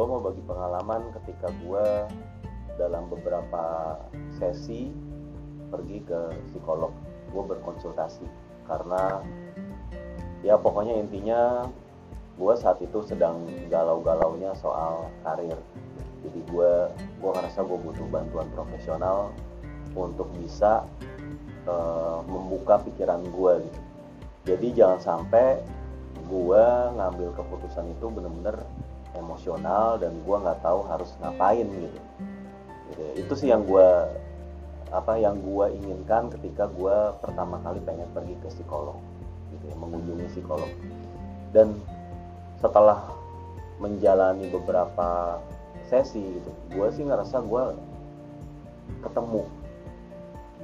gue mau bagi pengalaman ketika gue dalam beberapa sesi pergi ke psikolog. Gue berkonsultasi karena ya pokoknya intinya gue saat itu sedang galau-galaunya soal karir. Jadi gue gue ngerasa gue butuh bantuan profesional untuk bisa uh, membuka pikiran gue gitu. Jadi jangan sampai gue ngambil keputusan itu bener-bener emosional dan gue nggak tahu harus ngapain gitu. gitu itu sih yang gue apa yang gue inginkan ketika gue pertama kali pengen pergi ke psikolog gitu ya, mengunjungi psikolog. Dan setelah menjalani beberapa sesi gitu gue sih ngerasa gue ketemu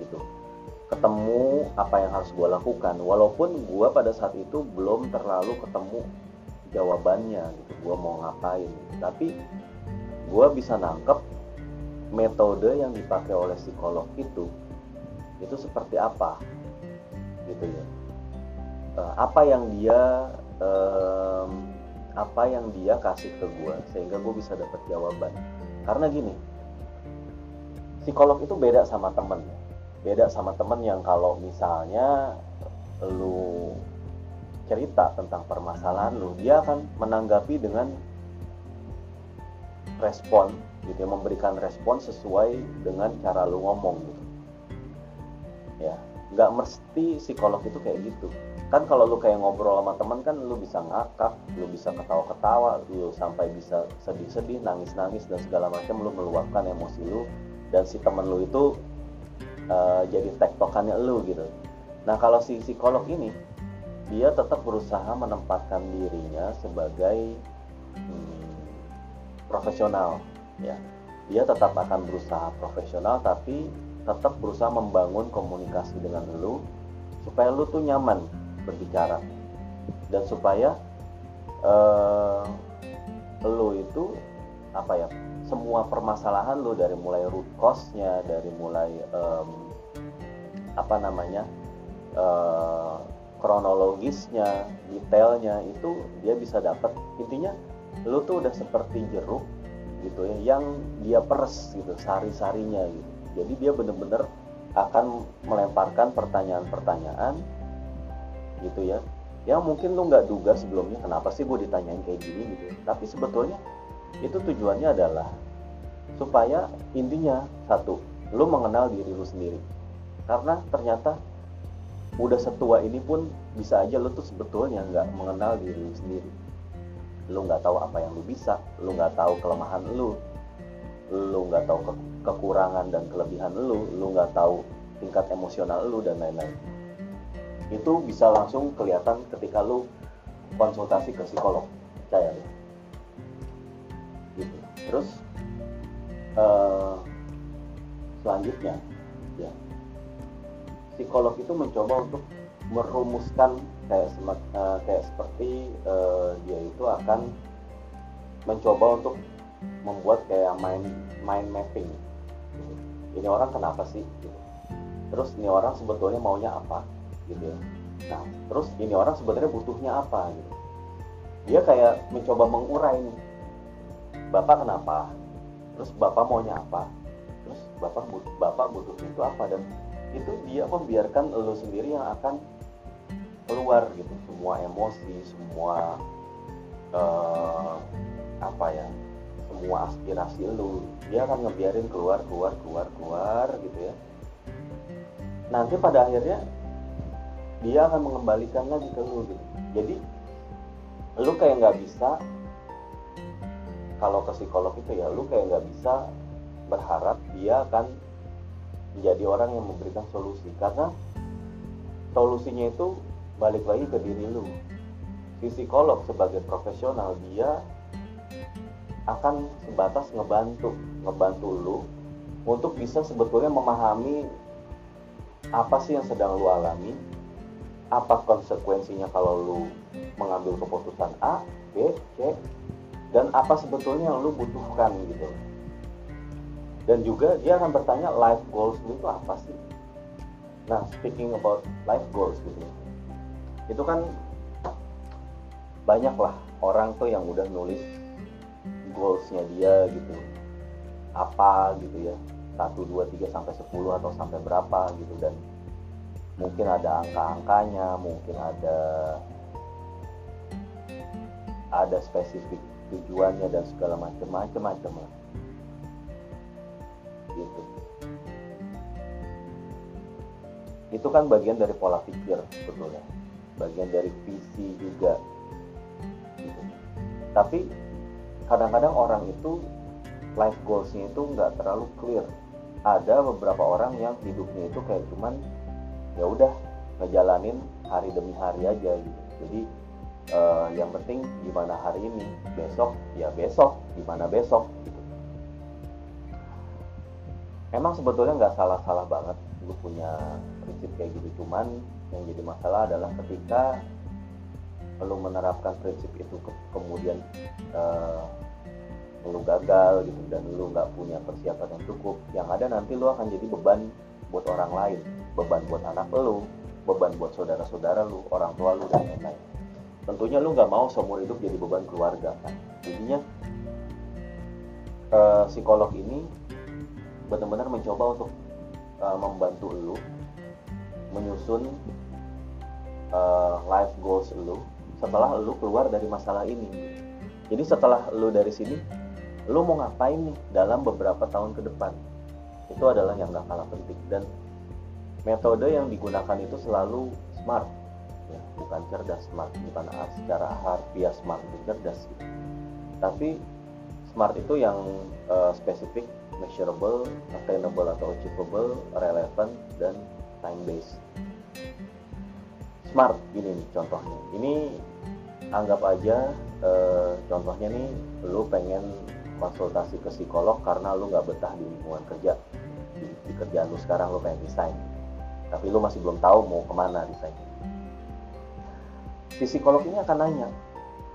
gitu. Ketemu apa yang harus gue lakukan walaupun gue pada saat itu belum terlalu ketemu jawabannya gitu. Gue mau ngapain. Tapi gue bisa nangkep metode yang dipakai oleh psikolog itu itu seperti apa? Gitu ya. Uh, apa yang dia um, apa yang dia kasih ke gue sehingga gue bisa dapat jawaban? Karena gini psikolog itu beda sama temen. Beda sama temen yang kalau misalnya lu cerita tentang permasalahan lu dia akan menanggapi dengan respon gitu ya memberikan respon sesuai dengan cara lu ngomong gitu. Ya nggak mesti psikolog itu kayak gitu. Kan kalau lu kayak ngobrol sama temen kan lu bisa ngakak lu bisa ketawa-ketawa lu sampai bisa sedih-sedih nangis-nangis dan segala macam lu meluapkan emosi lu dan si temen lu itu uh, jadi tektokannya lu gitu. Nah kalau si psikolog ini dia tetap berusaha menempatkan dirinya sebagai hmm, profesional ya. Dia tetap akan berusaha profesional tapi tetap berusaha membangun komunikasi dengan lu supaya lu tuh nyaman berbicara. Dan supaya uh, lu itu apa ya semua permasalahan lo dari mulai root cause-nya dari mulai um, apa namanya uh, kronologisnya detailnya itu dia bisa dapat intinya lo tuh udah seperti jeruk gitu ya yang dia peres gitu sari-sarinya gitu. Jadi dia bener-bener akan melemparkan pertanyaan-pertanyaan gitu ya. Yang mungkin lo nggak duga sebelumnya kenapa sih gue ditanyain kayak gini gitu tapi sebetulnya itu tujuannya adalah supaya intinya satu lu mengenal diri lu sendiri. Karena ternyata udah setua ini pun bisa aja lu tuh sebetulnya nggak mengenal diri lu sendiri. Lu nggak tahu apa yang lu bisa lu nggak tahu kelemahan lu lu nggak tahu ke kekurangan dan kelebihan lu lu nggak tahu tingkat emosional lu dan lain-lain. Itu bisa langsung kelihatan ketika lu konsultasi ke psikolog percaya ya gitu. Terus uh, selanjutnya ya psikolog itu mencoba untuk merumuskan kayak uh, kayak seperti uh, dia itu akan mencoba untuk membuat kayak mind mind mapping. Ini orang kenapa sih? Gitu. terus ini orang sebetulnya maunya apa? Gitu ya. Nah terus ini orang sebenarnya butuhnya apa? Gitu dia kayak mencoba mengurai nih. Bapak kenapa? Terus bapak maunya apa? Terus bapak butuh bapak butuh itu apa? Dan itu dia membiarkan lo sendiri yang akan keluar gitu. Semua emosi semua uh, apa ya semua aspirasi lo. Dia akan ngebiarin keluar keluar keluar keluar gitu ya. Nanti pada akhirnya dia akan mengembalikan lagi ke lo gitu. Jadi lu kayak nggak bisa kalau ke psikolog itu ya lu kayak nggak bisa berharap dia akan menjadi orang yang memberikan solusi. Karena solusinya itu balik lagi ke diri lu. Si psikolog sebagai profesional dia akan sebatas ngebantu ngebantu lu untuk bisa sebetulnya memahami apa sih yang sedang lu alami apa konsekuensinya kalau lu mengambil keputusan A, B, C dan apa sebetulnya yang lu butuhkan gitu dan juga dia akan bertanya life goals itu apa sih? Nah speaking about life goals gitu. Itu kan banyak lah orang tuh yang udah nulis goalsnya dia gitu. Apa gitu ya? 1, 2, 3 sampai 10 atau sampai berapa gitu. Dan mungkin ada angka-angkanya mungkin ada ada spesifik tujuannya dan segala macam macam macam lah gitu. Itu kan bagian dari pola pikir sebetulnya. Bagian dari visi juga. Gitu. tapi kadang-kadang orang itu life goalsnya itu nggak terlalu clear. Ada beberapa orang yang hidupnya itu kayak cuman ya udah ngejalanin hari demi hari aja gitu. Jadi uh, yang penting gimana hari ini? Besok? Ya besok. Gimana besok emang sebetulnya nggak salah-salah banget lu punya prinsip kayak gitu. Cuman yang jadi masalah adalah ketika lu menerapkan prinsip itu ke kemudian uh, lu gagal gitu dan lu nggak punya persiapan yang cukup yang ada nanti lu akan jadi beban buat orang lain beban buat anak lu beban buat saudara-saudara lu orang tua lu dan lain-lain. Tentunya lu nggak mau seumur hidup jadi beban keluarga kan? Jadinya uh, psikolog ini benar-benar mencoba untuk uh, membantu lu menyusun uh, life goals lu setelah lu keluar dari masalah ini. Jadi setelah lu dari sini lu mau ngapain nih dalam beberapa tahun ke depan? Itu adalah yang gak kalah penting. Dan metode yang digunakan itu selalu smart. Ya bukan cerdas smart bukan secara harfiah smart cerdas. Tapi smart itu yang uh, spesifik measurable attainable atau achievable relevant dan time based smart gini nih contohnya. Ini anggap aja uh, contohnya nih lu pengen konsultasi ke psikolog karena lu nggak betah di lingkungan kerja. Di, di kerjaan lu sekarang lu pengen resign tapi lu masih belum tahu mau ke mana resign si psikolog ini akan nanya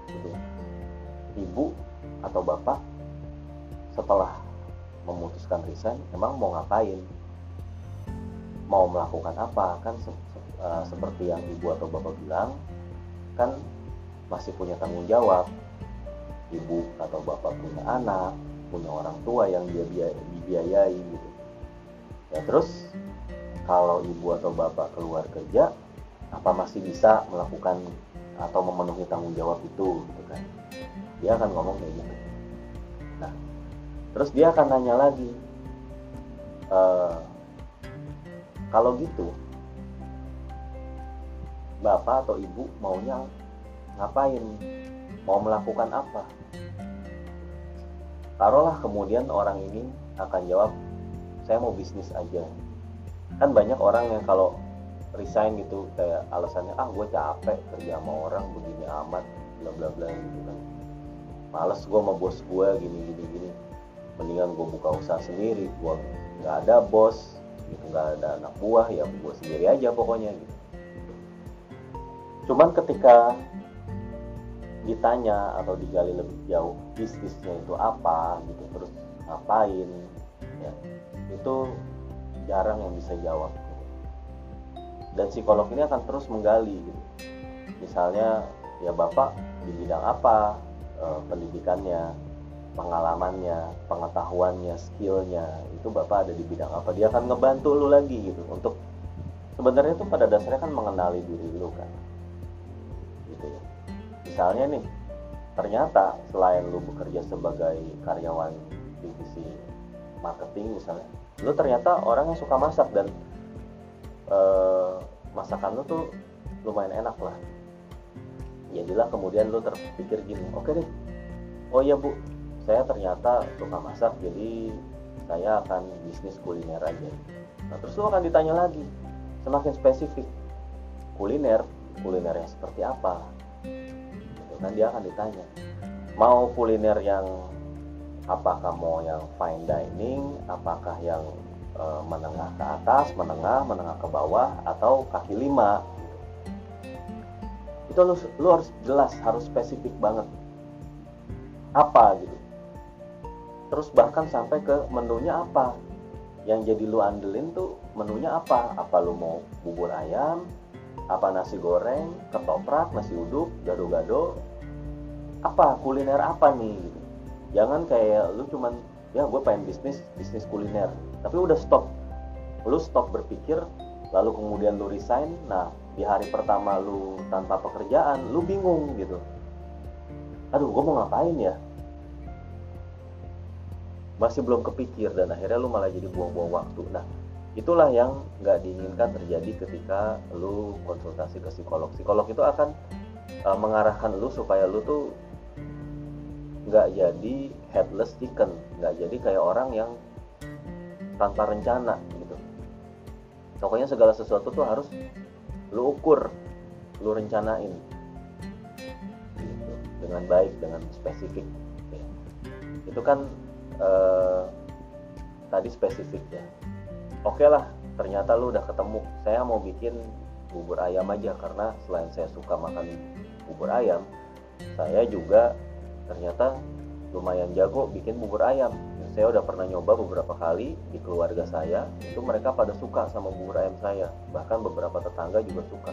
gitu, ibu atau bapak setelah memutuskan resign emang mau ngapain? Mau melakukan apa? Kan se uh, seperti yang ibu atau bapak bilang kan masih punya tanggung jawab. Ibu atau bapak punya anak punya orang tua yang dia dibiayai gitu. Ya terus kalau ibu atau bapak keluar kerja apa masih bisa melakukan atau memenuhi tanggung jawab itu gitu kan? Dia akan ngomong kayak gitu terus dia akan nanya lagi e, kalau gitu bapak atau ibu maunya ngapain? Mau melakukan apa? Taruhlah kemudian orang ini akan jawab saya mau bisnis aja. Kan banyak orang yang kalau resign gitu kayak alasannya ah gue capek kerja sama orang begini amat bla bla bla gitu kan. Males gue sama bos gue gini gini gini mendingan gue buka usaha sendiri gue nggak ada bos gitu nggak ada anak buah ya gue sendiri aja pokoknya gitu. Cuman ketika ditanya atau digali lebih jauh bisnisnya itu apa gitu terus ngapain ya itu jarang yang bisa jawab dan psikolog ini akan terus menggali gitu. Misalnya ya bapak di bidang apa e, pendidikannya pengalamannya pengetahuannya skillnya itu bapak ada di bidang apa? Dia akan ngebantu lu lagi gitu. Untuk sebenarnya itu pada dasarnya kan mengenali diri lu kan. Gitu ya. Misalnya nih ternyata selain lu bekerja sebagai karyawan divisi marketing misalnya lu ternyata orang yang suka masak dan uh, masakan lu tuh lumayan enak lah. Jadilah kemudian lu terpikir gini oke okay deh. Oh iya bu saya ternyata suka masak jadi saya akan bisnis kuliner aja. Nah terus lu akan ditanya lagi semakin spesifik kuliner kuliner yang seperti apa? Kan dia akan ditanya. Mau kuliner yang apakah mau yang fine dining apakah yang e, menengah ke atas menengah menengah ke bawah atau kaki lima? Itu lu, lu harus jelas harus spesifik banget. Apa gitu terus bahkan sampai ke menunya apa? Yang jadi lu andelin tuh menunya apa? Apa lu mau bubur ayam? Apa nasi goreng? Ketoprak nasi uduk gado-gado? Apa? Kuliner apa nih? Gitu. jangan kayak lu cuman ya gue pengen bisnis bisnis kuliner. Tapi udah stop. Lu stop berpikir lalu kemudian lu resign. Nah di hari pertama lu tanpa pekerjaan lu bingung gitu. Aduh gue mau ngapain ya masih belum kepikir dan akhirnya lu malah jadi buang-buang waktu. Nah itulah yang nggak diinginkan terjadi ketika lu konsultasi ke psikolog. Psikolog itu akan uh, mengarahkan lu supaya lu tuh nggak jadi headless chicken nggak jadi kayak orang yang tanpa rencana gitu. Pokoknya segala sesuatu tuh harus lu ukur lu rencanain gitu dengan baik dengan spesifik. Ya. itu kan eh, tadi spesifik ya oke lah ternyata lu udah ketemu. Saya mau bikin bubur ayam aja karena selain saya suka makan bubur ayam saya juga ternyata lumayan jago bikin bubur ayam. Saya udah pernah nyoba beberapa kali di keluarga saya itu mereka pada suka sama bubur ayam saya. Bahkan beberapa tetangga juga suka.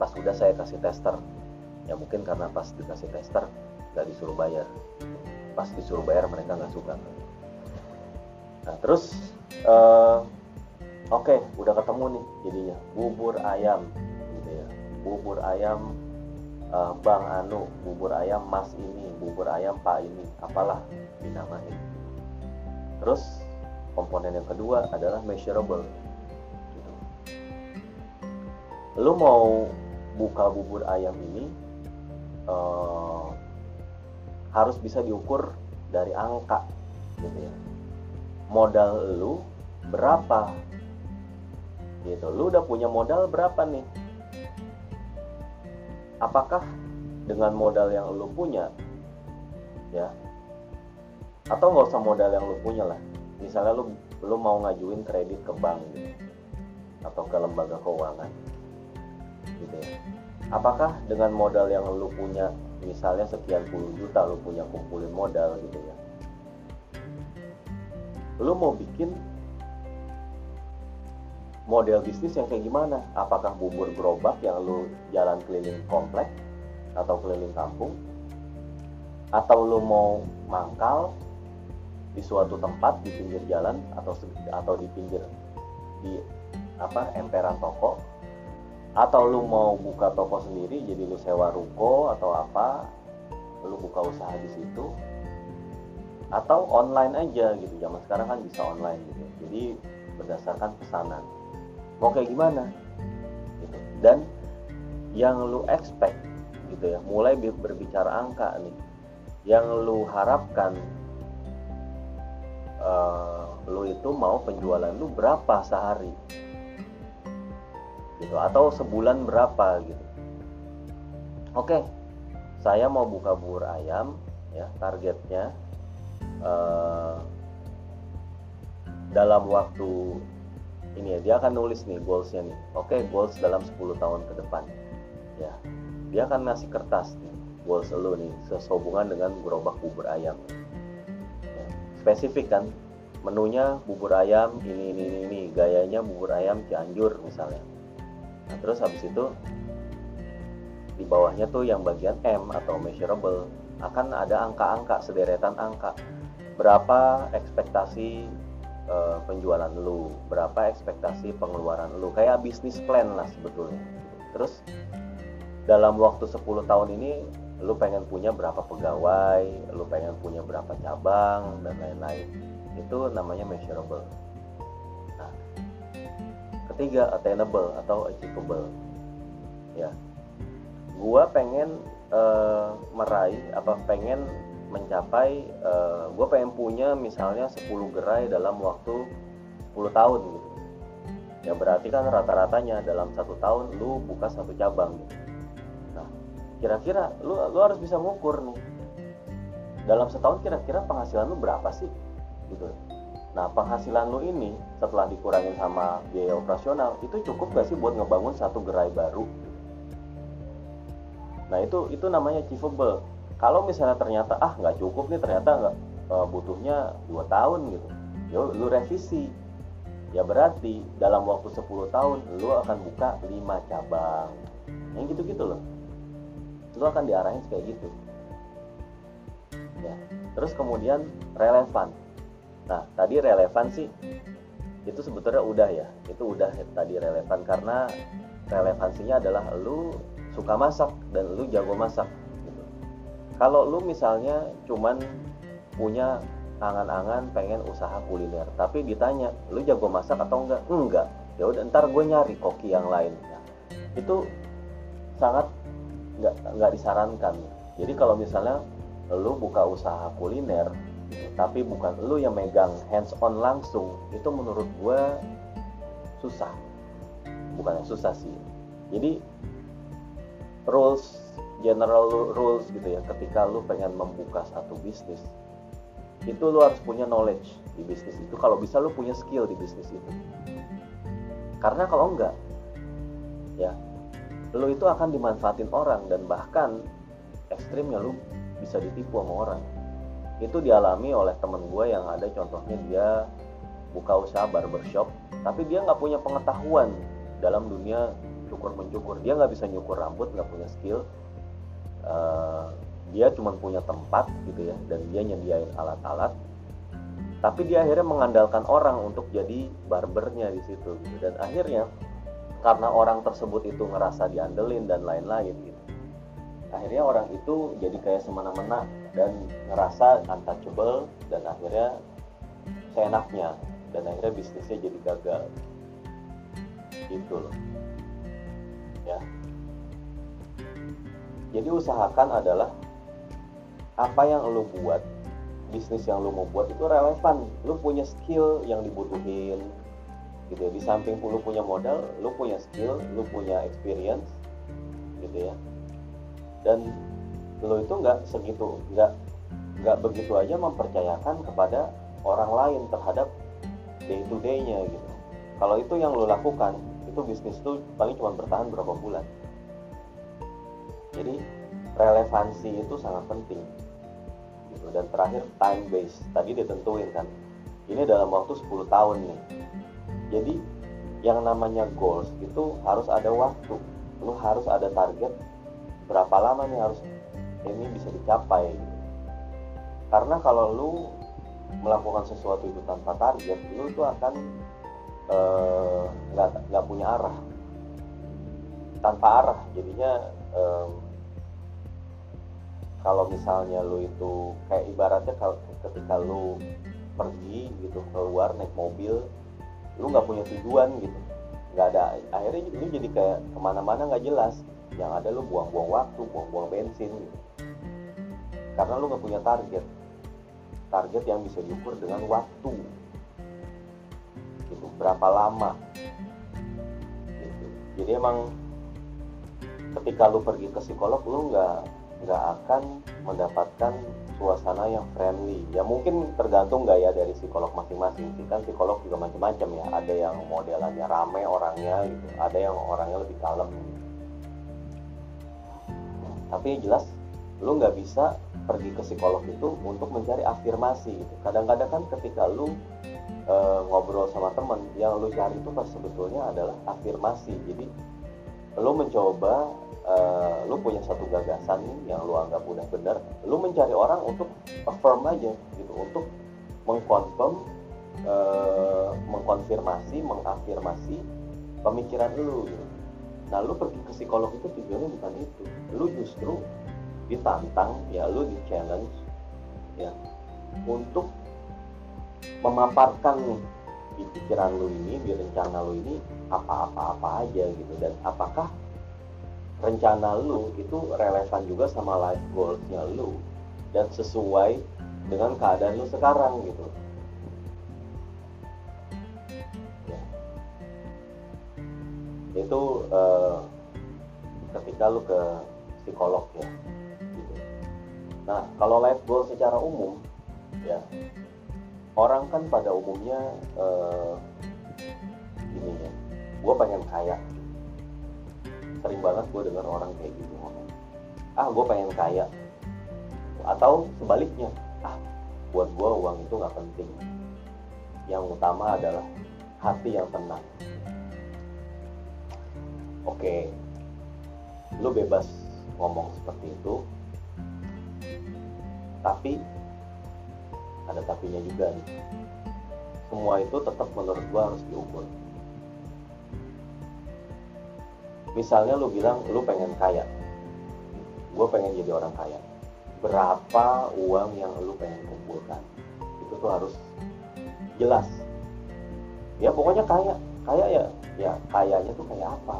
Pas udah saya kasih tester. Ya mungkin karena pas dikasih tester nggak disuruh bayar pas disuruh bayar mereka nggak suka. Nah terus uh, oke okay, udah ketemu nih jadinya. Bubur ayam gitu ya. Bubur ayam uh, Bang Anu bubur ayam Mas ini bubur ayam Pak ini apalah dinamain. Terus komponen yang kedua adalah measurable gitu. lu mau buka bubur ayam ini uh, harus bisa diukur dari angka gitu ya. Modal lu berapa? Gitu. Lu udah punya modal berapa nih? Apakah dengan modal yang lu punya ya atau nggak usah modal yang lu punya lah. Misalnya lu lu mau ngajuin kredit ke bank gitu atau ke lembaga keuangan gitu ya. Apakah dengan modal yang lu punya misalnya sekian puluh juta lu punya kumpulin modal gitu ya lu mau bikin model bisnis yang kayak gimana? Apakah bubur gerobak yang lu jalan keliling komplek atau keliling kampung? Atau lu mau mangkal di suatu tempat di pinggir jalan atau atau di pinggir di apa emperan toko? Atau lu mau buka toko sendiri jadi lu sewa ruko atau apa? Lu buka usaha di situ? Atau online aja gitu. Zaman sekarang kan bisa online gitu. Jadi berdasarkan pesanan mau kayak gimana gitu. dan yang lu expect gitu ya mulai berbicara angka nih yang lu harapkan uh, lu itu mau penjualan lu berapa sehari gitu. Atau sebulan berapa gitu. Oke saya mau buka bubur ayam ya targetnya uh, dalam waktu ini ya dia akan nulis nih goalsnya nih. Oke goals dalam 10 tahun ke depan ya. Dia akan ngasih kertas nih goals lo nih sehubungan dengan gerobak bubur ayam. Ya, spesifik kan menunya bubur ayam ini ini, ini. gayanya bubur ayam Cianjur misalnya nah terus habis itu di bawahnya tuh yang bagian M atau measurable akan ada angka-angka sederetan angka berapa ekspektasi uh, penjualan lu, berapa ekspektasi pengeluaran lu, kayak bisnis plan lah sebetulnya. Terus dalam waktu 10 tahun ini lu pengen punya berapa pegawai, lu pengen punya berapa cabang dan lain-lain. Itu namanya measurable. Ketiga attainable atau achievable. Ya. Gua pengen uh, meraih apa pengen mencapai uh, eh, gue pengen punya misalnya 10 gerai dalam waktu 10 tahun gitu ya berarti kan rata-ratanya dalam satu tahun lu buka satu cabang gitu. nah kira-kira lu lu harus bisa ngukur nih dalam setahun kira-kira penghasilan lu berapa sih gitu nah penghasilan lu ini setelah dikurangin sama biaya operasional itu cukup gak sih buat ngebangun satu gerai baru? Nah itu itu namanya achievable. Kalau misalnya ternyata ah nggak cukup nih ternyata nggak uh, butuhnya dua tahun gitu. Yo lu revisi. Ya berarti dalam waktu 10 tahun lu akan buka 5 cabang. Yang gitu-gitu loh. Lu akan diarahin kayak gitu. Ya. Terus kemudian relevan nah tadi relevan sih itu sebetulnya udah ya itu udah tadi relevan karena relevansinya adalah lu suka masak dan lu jago masak gitu. kalau lu misalnya cuman punya angan-angan pengen usaha kuliner tapi ditanya lu jago masak atau enggak? Enggak. Ya udah ntar gue nyari koki yang lain. Nah, itu sangat nggak nggak disarankan. Jadi kalau misalnya lu buka usaha kuliner tapi bukan lu yang megang hands on langsung itu menurut gue susah. Bukan yang susah sih. Jadi rules general rules gitu ya ketika lu pengen membuka satu bisnis itu lu harus punya knowledge di bisnis itu. Kalau bisa lu punya skill di bisnis itu. Karena kalau enggak ya lu itu akan dimanfaatin orang dan bahkan ekstrimnya lu bisa ditipu sama orang itu dialami oleh temen gue yang ada contohnya dia buka usaha barbershop tapi dia nggak punya pengetahuan dalam dunia cukur mencukur dia nggak bisa nyukur rambut nggak punya skill. Uh, dia cuma punya tempat gitu ya dan dia nyediain alat-alat. Tapi dia akhirnya mengandalkan orang untuk jadi barbernya di situ gitu. dan akhirnya karena orang tersebut itu ngerasa diandelin dan lain-lain gitu akhirnya orang itu jadi kayak semena-mena dan ngerasa untouchable dan akhirnya seenaknya. Dan akhirnya bisnisnya jadi gagal. Gitu loh. Ya. Jadi usahakan adalah apa yang lo buat bisnis yang lo mau buat itu relevan. Lo punya skill yang dibutuhin gitu ya. Di samping lo punya modal lo punya skill lo punya experience gitu ya. Dan lo itu nggak segitu nggak nggak begitu aja mempercayakan kepada orang lain terhadap day to day-nya gitu. Kalau itu yang lo lakukan itu bisnis tuh paling cuma bertahan berapa bulan. Jadi relevansi itu sangat penting. Gitu. dan terakhir time base. Tadi ditentuin kan ini dalam waktu 10 tahun nih. Jadi yang namanya goals itu harus ada waktu. Lu harus ada target berapa lama nih harus ini bisa dicapai. Karena kalau lu melakukan sesuatu itu tanpa target lu tuh akan eh, nggak uh, nggak punya arah. Tanpa arah jadinya um, kalau misalnya lu itu kayak ibaratnya kalau ketika lu pergi gitu keluar naik mobil lu nggak punya tujuan gitu. Nggak ada akhirnya lu jadi kayak ke mana-mana nggak jelas. Yang ada lu buang-buang waktu buang-buang bensin gitu karena lu nggak punya target. Target yang bisa diukur dengan waktu. Gitu berapa lama. Gitu. jadi emang ketika lu pergi ke psikolog lu nggak nggak akan mendapatkan suasana yang friendly. Ya mungkin tergantung nggak ya dari psikolog masing-masing sih. Kan psikolog juga macam-macam ya. Ada yang modelannya rame orangnya gitu. Ada yang orangnya lebih kalem. Tapi jelas lu nggak bisa pergi ke psikolog itu untuk mencari afirmasi gitu. Kadang-kadang kan ketika lu e, ngobrol sama temen yang lu cari itu pas sebetulnya adalah afirmasi. Jadi lu mencoba uh, lu punya satu gagasan yang lu anggap udah benar lu mencari orang untuk affirm aja gitu untuk mengkonfirm uh, mengkonfirmasi mengafirmasi pemikiran lu gitu. nah lu pergi ke psikolog itu tujuannya bukan itu. Lu justru ditantang ya lu di challenge ya untuk memaparkan di pikiran lu ini di rencana lu ini apa-apa-apa aja gitu dan apakah rencana lu itu relevan juga sama life goalsnya lu dan sesuai dengan keadaan lu sekarang gitu ya. itu uh, ketika lu ke psikolog ya. Nah kalau life goal secara umum ya orang kan pada umumnya uh, ini ya gue pengen kaya. Sering banget gue dengar orang kayak gitu ngomong. Ah gue pengen kaya. Atau sebaliknya ah buat gue uang itu nggak penting. Yang utama adalah hati yang tenang. Oke lu bebas ngomong seperti itu tapi ada tapinya juga nih. Semua itu tetap menurut gua harus diukur. Misalnya lu bilang lu pengen kaya. Gue pengen jadi orang kaya. Berapa uang yang lu pengen kumpulkan? Itu tuh harus jelas. Ya pokoknya kaya. Kaya ya ya kayanya tuh kayak apa?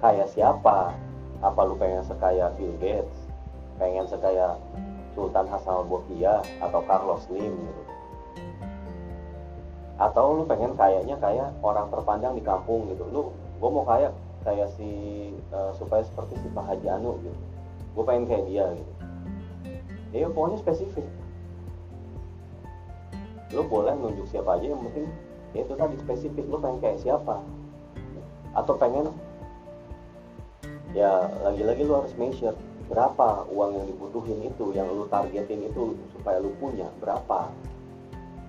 Kaya siapa apa lu pengen sekaya Bill Gates? Pengen sekaya Sultan Hasan al atau Carlos Slim gitu? Atau lu pengen kayaknya kayak orang terpandang di kampung gitu? Lu gue mau kaya kayak si uh, supaya seperti si Pak Haji Anu gitu. Gue pengen kayak dia gitu. Ya pokoknya spesifik. Lu boleh nunjuk siapa aja yang penting ya itu tadi spesifik. Lu pengen kayak siapa? Atau pengen ya lagi-lagi lu harus measure berapa uang yang dibutuhin itu yang lu targetin itu supaya lu punya berapa.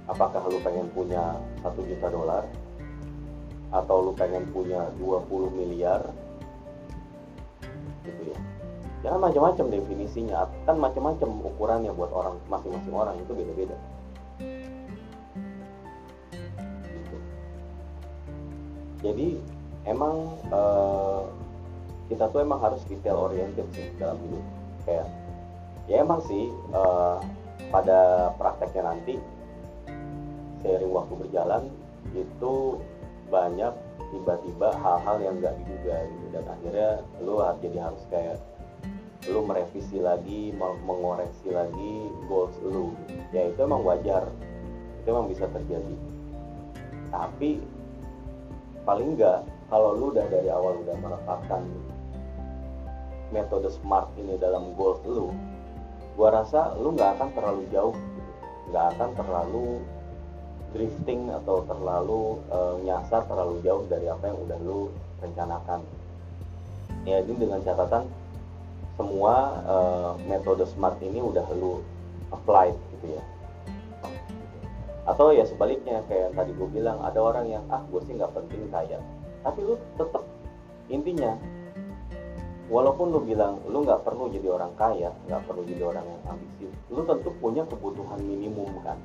Apakah lu pengen punya satu juta dolar atau lu pengen punya 20 miliar? Gitu ya. Jangan macam-macam definisinya. Kan macam-macam ukurannya buat orang masing-masing orang. Itu beda-beda. Gitu. jadi emang uh, kita tuh emang harus detail oriented sih dalam hidup. Kayak ya emang sih uh, pada prakteknya nanti seiring waktu berjalan itu banyak tiba-tiba hal-hal yang nggak diduga gitu. Dan akhirnya lu jadi harus kayak lu merevisi lagi mengoreksi lagi goals lu. Ya itu emang wajar. Itu emang bisa terjadi. Tapi paling nggak kalau lu udah dari awal udah menetapkan metode smart ini dalam goals lu gua rasa lu nggak akan terlalu jauh gitu. nggak akan terlalu drifting atau terlalu uh, nyasar terlalu jauh dari apa yang udah lu rencanakan. Ya ini dengan catatan semua uh, metode smart ini udah lu apply gitu ya. Atau ya sebaliknya kayak yang tadi gue bilang ada orang yang ah gue sih nggak penting kaya tapi lu tetap intinya walaupun lu bilang lu nggak perlu jadi orang kaya nggak perlu jadi orang yang ambisius lu tentu punya kebutuhan minimum kan?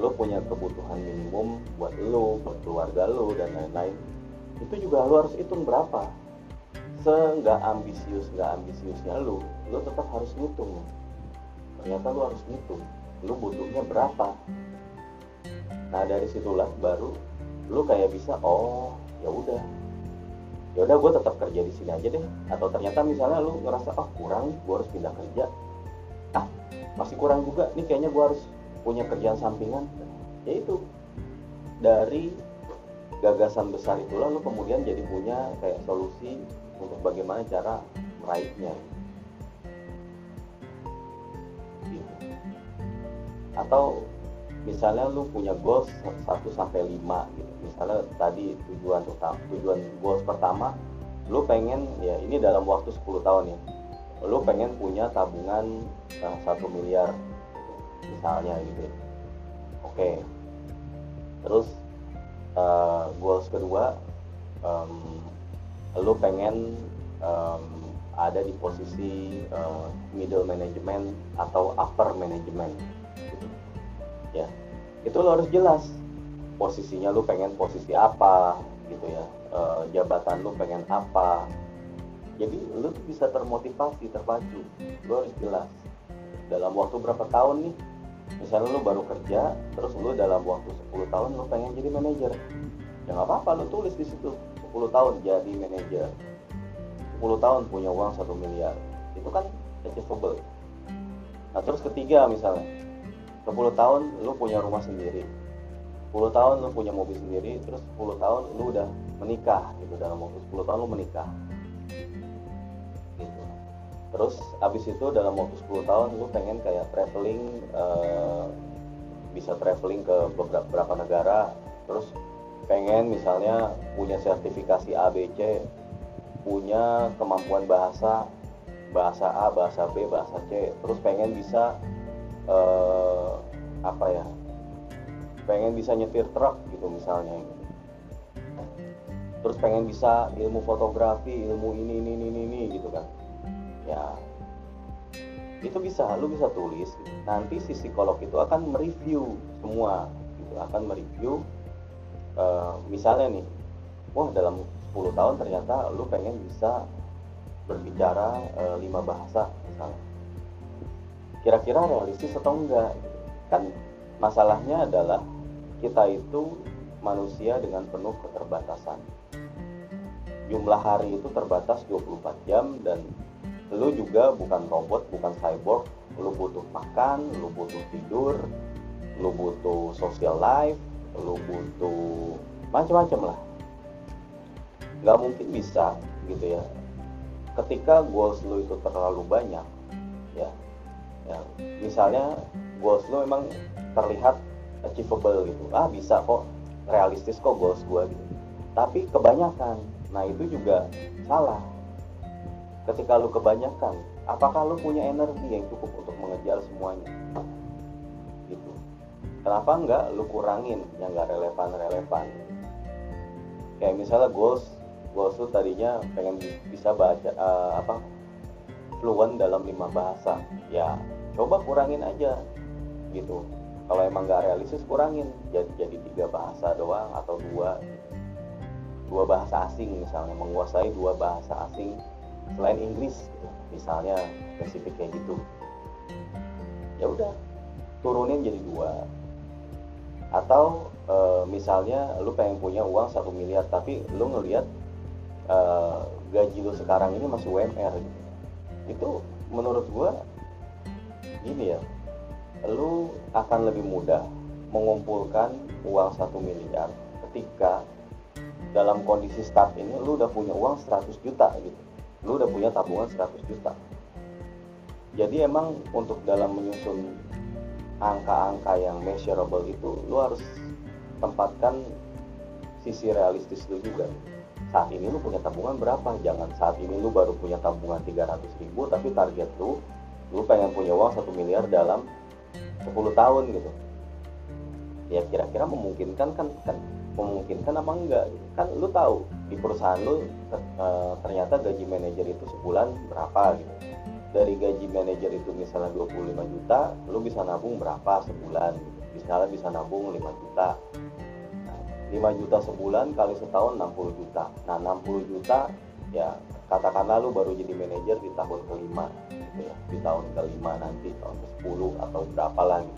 Lo punya kebutuhan minimum buat lo buat keluarga lo dan lain-lain. Itu juga lo harus hitung berapa. Seenggak ambisius nggak ambisiusnya lo lo tetap harus ngitung. Ternyata lo harus ngitung. Lo butuhnya berapa? Nah dari situlah baru lo kayak bisa oh ya udah ya udah gue tetap kerja di sini aja deh. Atau ternyata misalnya lo ngerasa oh, kurang gue harus pindah kerja. Ah masih kurang juga. Nih kayaknya gue harus punya kerjaan sampingan. Yaitu dari gagasan besar itu lalu kemudian jadi punya kayak solusi untuk bagaimana cara meraihnya. Atau misalnya lu punya goals 1 sampai 5 gitu misalnya tadi tujuan tujuan goals pertama lu pengen ya ini dalam waktu 10 tahun ya lu pengen punya tabungan satu miliar misalnya gitu oke okay. terus uh, goals kedua um, lu pengen um, ada di posisi uh, middle management atau upper management gitu. ya itu lo harus jelas posisinya lu pengen posisi apa gitu ya. Uh, jabatan lu pengen apa. Jadi lu bisa termotivasi terpacu. Lu harus jelas dalam waktu berapa tahun nih? Misalnya lu baru kerja terus lu dalam waktu 10 tahun lu pengen jadi manajer. Ya nggak apa-apa lu tulis di situ. 10 tahun jadi manajer. 10 tahun punya uang satu miliar. Itu kan achievable. Nah terus ketiga misalnya. 10 tahun lu punya rumah sendiri 10 tahun lu punya mobil sendiri terus 10 tahun lu udah menikah gitu dalam waktu 10 tahun lu menikah. Terus abis itu dalam waktu 10 tahun lu pengen kayak traveling uh, bisa traveling ke beberapa negara terus pengen misalnya punya sertifikasi ABC punya kemampuan bahasa bahasa A bahasa B bahasa C terus pengen bisa uh, apa ya pengen bisa nyetir truk gitu misalnya. Gitu. terus pengen bisa ilmu fotografi ilmu ini ini ini ini gitu kan. Ya itu bisa lu bisa tulis nanti si psikolog itu akan mereview semua gitu akan mereview uh, misalnya nih wah dalam 10 tahun ternyata lu pengen bisa berbicara uh, lima bahasa misalnya. Kira-kira realistis atau enggak? Kan masalahnya adalah kita itu manusia dengan penuh keterbatasan. Jumlah hari itu terbatas 24 jam dan lu juga bukan robot bukan cyborg. Lu butuh makan lu butuh tidur lu butuh social life lu butuh macam-macam lah. Nggak mungkin bisa gitu ya. Ketika goals lu itu terlalu banyak ya ya misalnya goals lu emang terlihat achievable gitu. Ah bisa kok. Realistis kok goals gua gitu. Tapi kebanyakan. Nah itu juga salah. Ketika lu kebanyakan apakah lu punya energi yang cukup untuk mengejar semuanya? Gitu. Kenapa enggak lu kurangin yang enggak relevan relevan kayak misalnya goals goals lu tadinya pengen bisa baca uh, apa fluent dalam lima bahasa. Ya coba kurangin aja. Gitu kalau emang nggak realistis kurangin. Jadi jadi tiga bahasa doang atau dua. Dua bahasa asing misalnya. Menguasai dua bahasa asing selain Inggris misalnya spesifik kayak gitu. Ya udah turunin jadi dua. Atau e, misalnya lu pengen punya uang satu miliar tapi lu ngelihat e, gaji lu sekarang ini masih UMR gitu. itu menurut gua gini ya lu akan lebih mudah mengumpulkan uang satu miliar ketika dalam kondisi start ini lu udah punya uang 100 juta gitu. Lu udah punya tabungan 100 juta. Jadi emang untuk dalam menyusun angka-angka yang measurable itu lu harus tempatkan sisi realistis lu juga. Saat ini lu punya tabungan berapa? Jangan saat ini lu baru punya tabungan 300 ribu tapi target lu lu pengen punya uang satu miliar dalam 10 tahun gitu. Ya kira-kira memungkinkan kan kan memungkinkan apa enggak kan lu tahu di perusahaan lu eh, ternyata gaji manajer itu sebulan berapa gitu. Dari gaji manajer itu misalnya 25 juta lu bisa nabung berapa sebulan gitu. misalnya bisa nabung 5 juta. Nah, 5 juta sebulan kali setahun 60 juta. Nah 60 juta ya katakanlah lu baru jadi manajer di tahun kelima gitu ya. Di tahun kelima nanti tahun ke 10 atau berapa lagi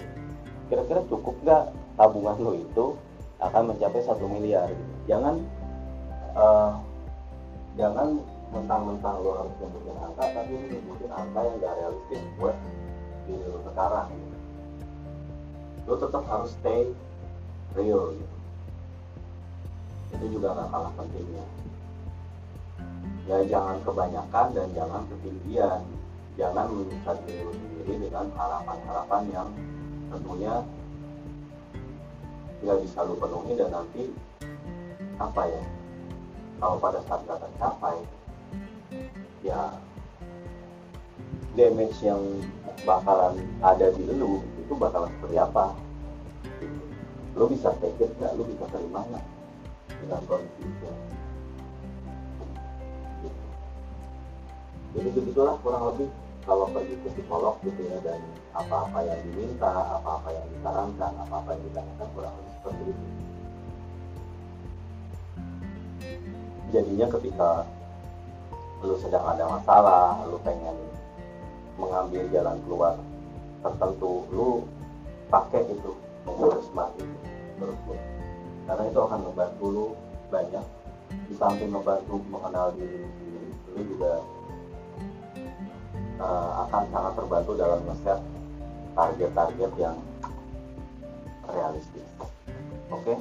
kira-kira cukup nggak tabungan lu itu akan mencapai satu miliar gitu. jangan uh, jangan mentang-mentang lo harus nyebutin angka tapi nyebutin angka yang gak realistis buat diri lo sekarang gitu. lo tetap harus stay real gitu. Itu juga gak kalah pentingnya. Ya jangan kebanyakan dan jangan ketinggian jangan menyiksa diri sendiri dengan harapan-harapan yang tentunya nggak bisa lo penuhi dan nanti apa ya kalau pada saat nggak tercapai ya damage yang bakalan ada di lu itu bakalan seperti apa? Lu bisa take it nggak? Lu bisa terima nggak? Dengan kondisi itu. Jadi begitulah kurang lebih kalau pergi ke psikolog gitu ya dan apa-apa yang diminta apa-apa yang disarankan apa-apa yang ditanyakan kurang lebih seperti itu. Jadinya ketika lu sedang ada masalah lu pengen mengambil jalan keluar tertentu lu pakai itu metode smart itu menurut gue karena itu akan membantu lu banyak di samping membantu mengenal diri sendiri lu juga uh, akan sangat terbantu dalam ngeset target-target yang realistis. Oke. Okay?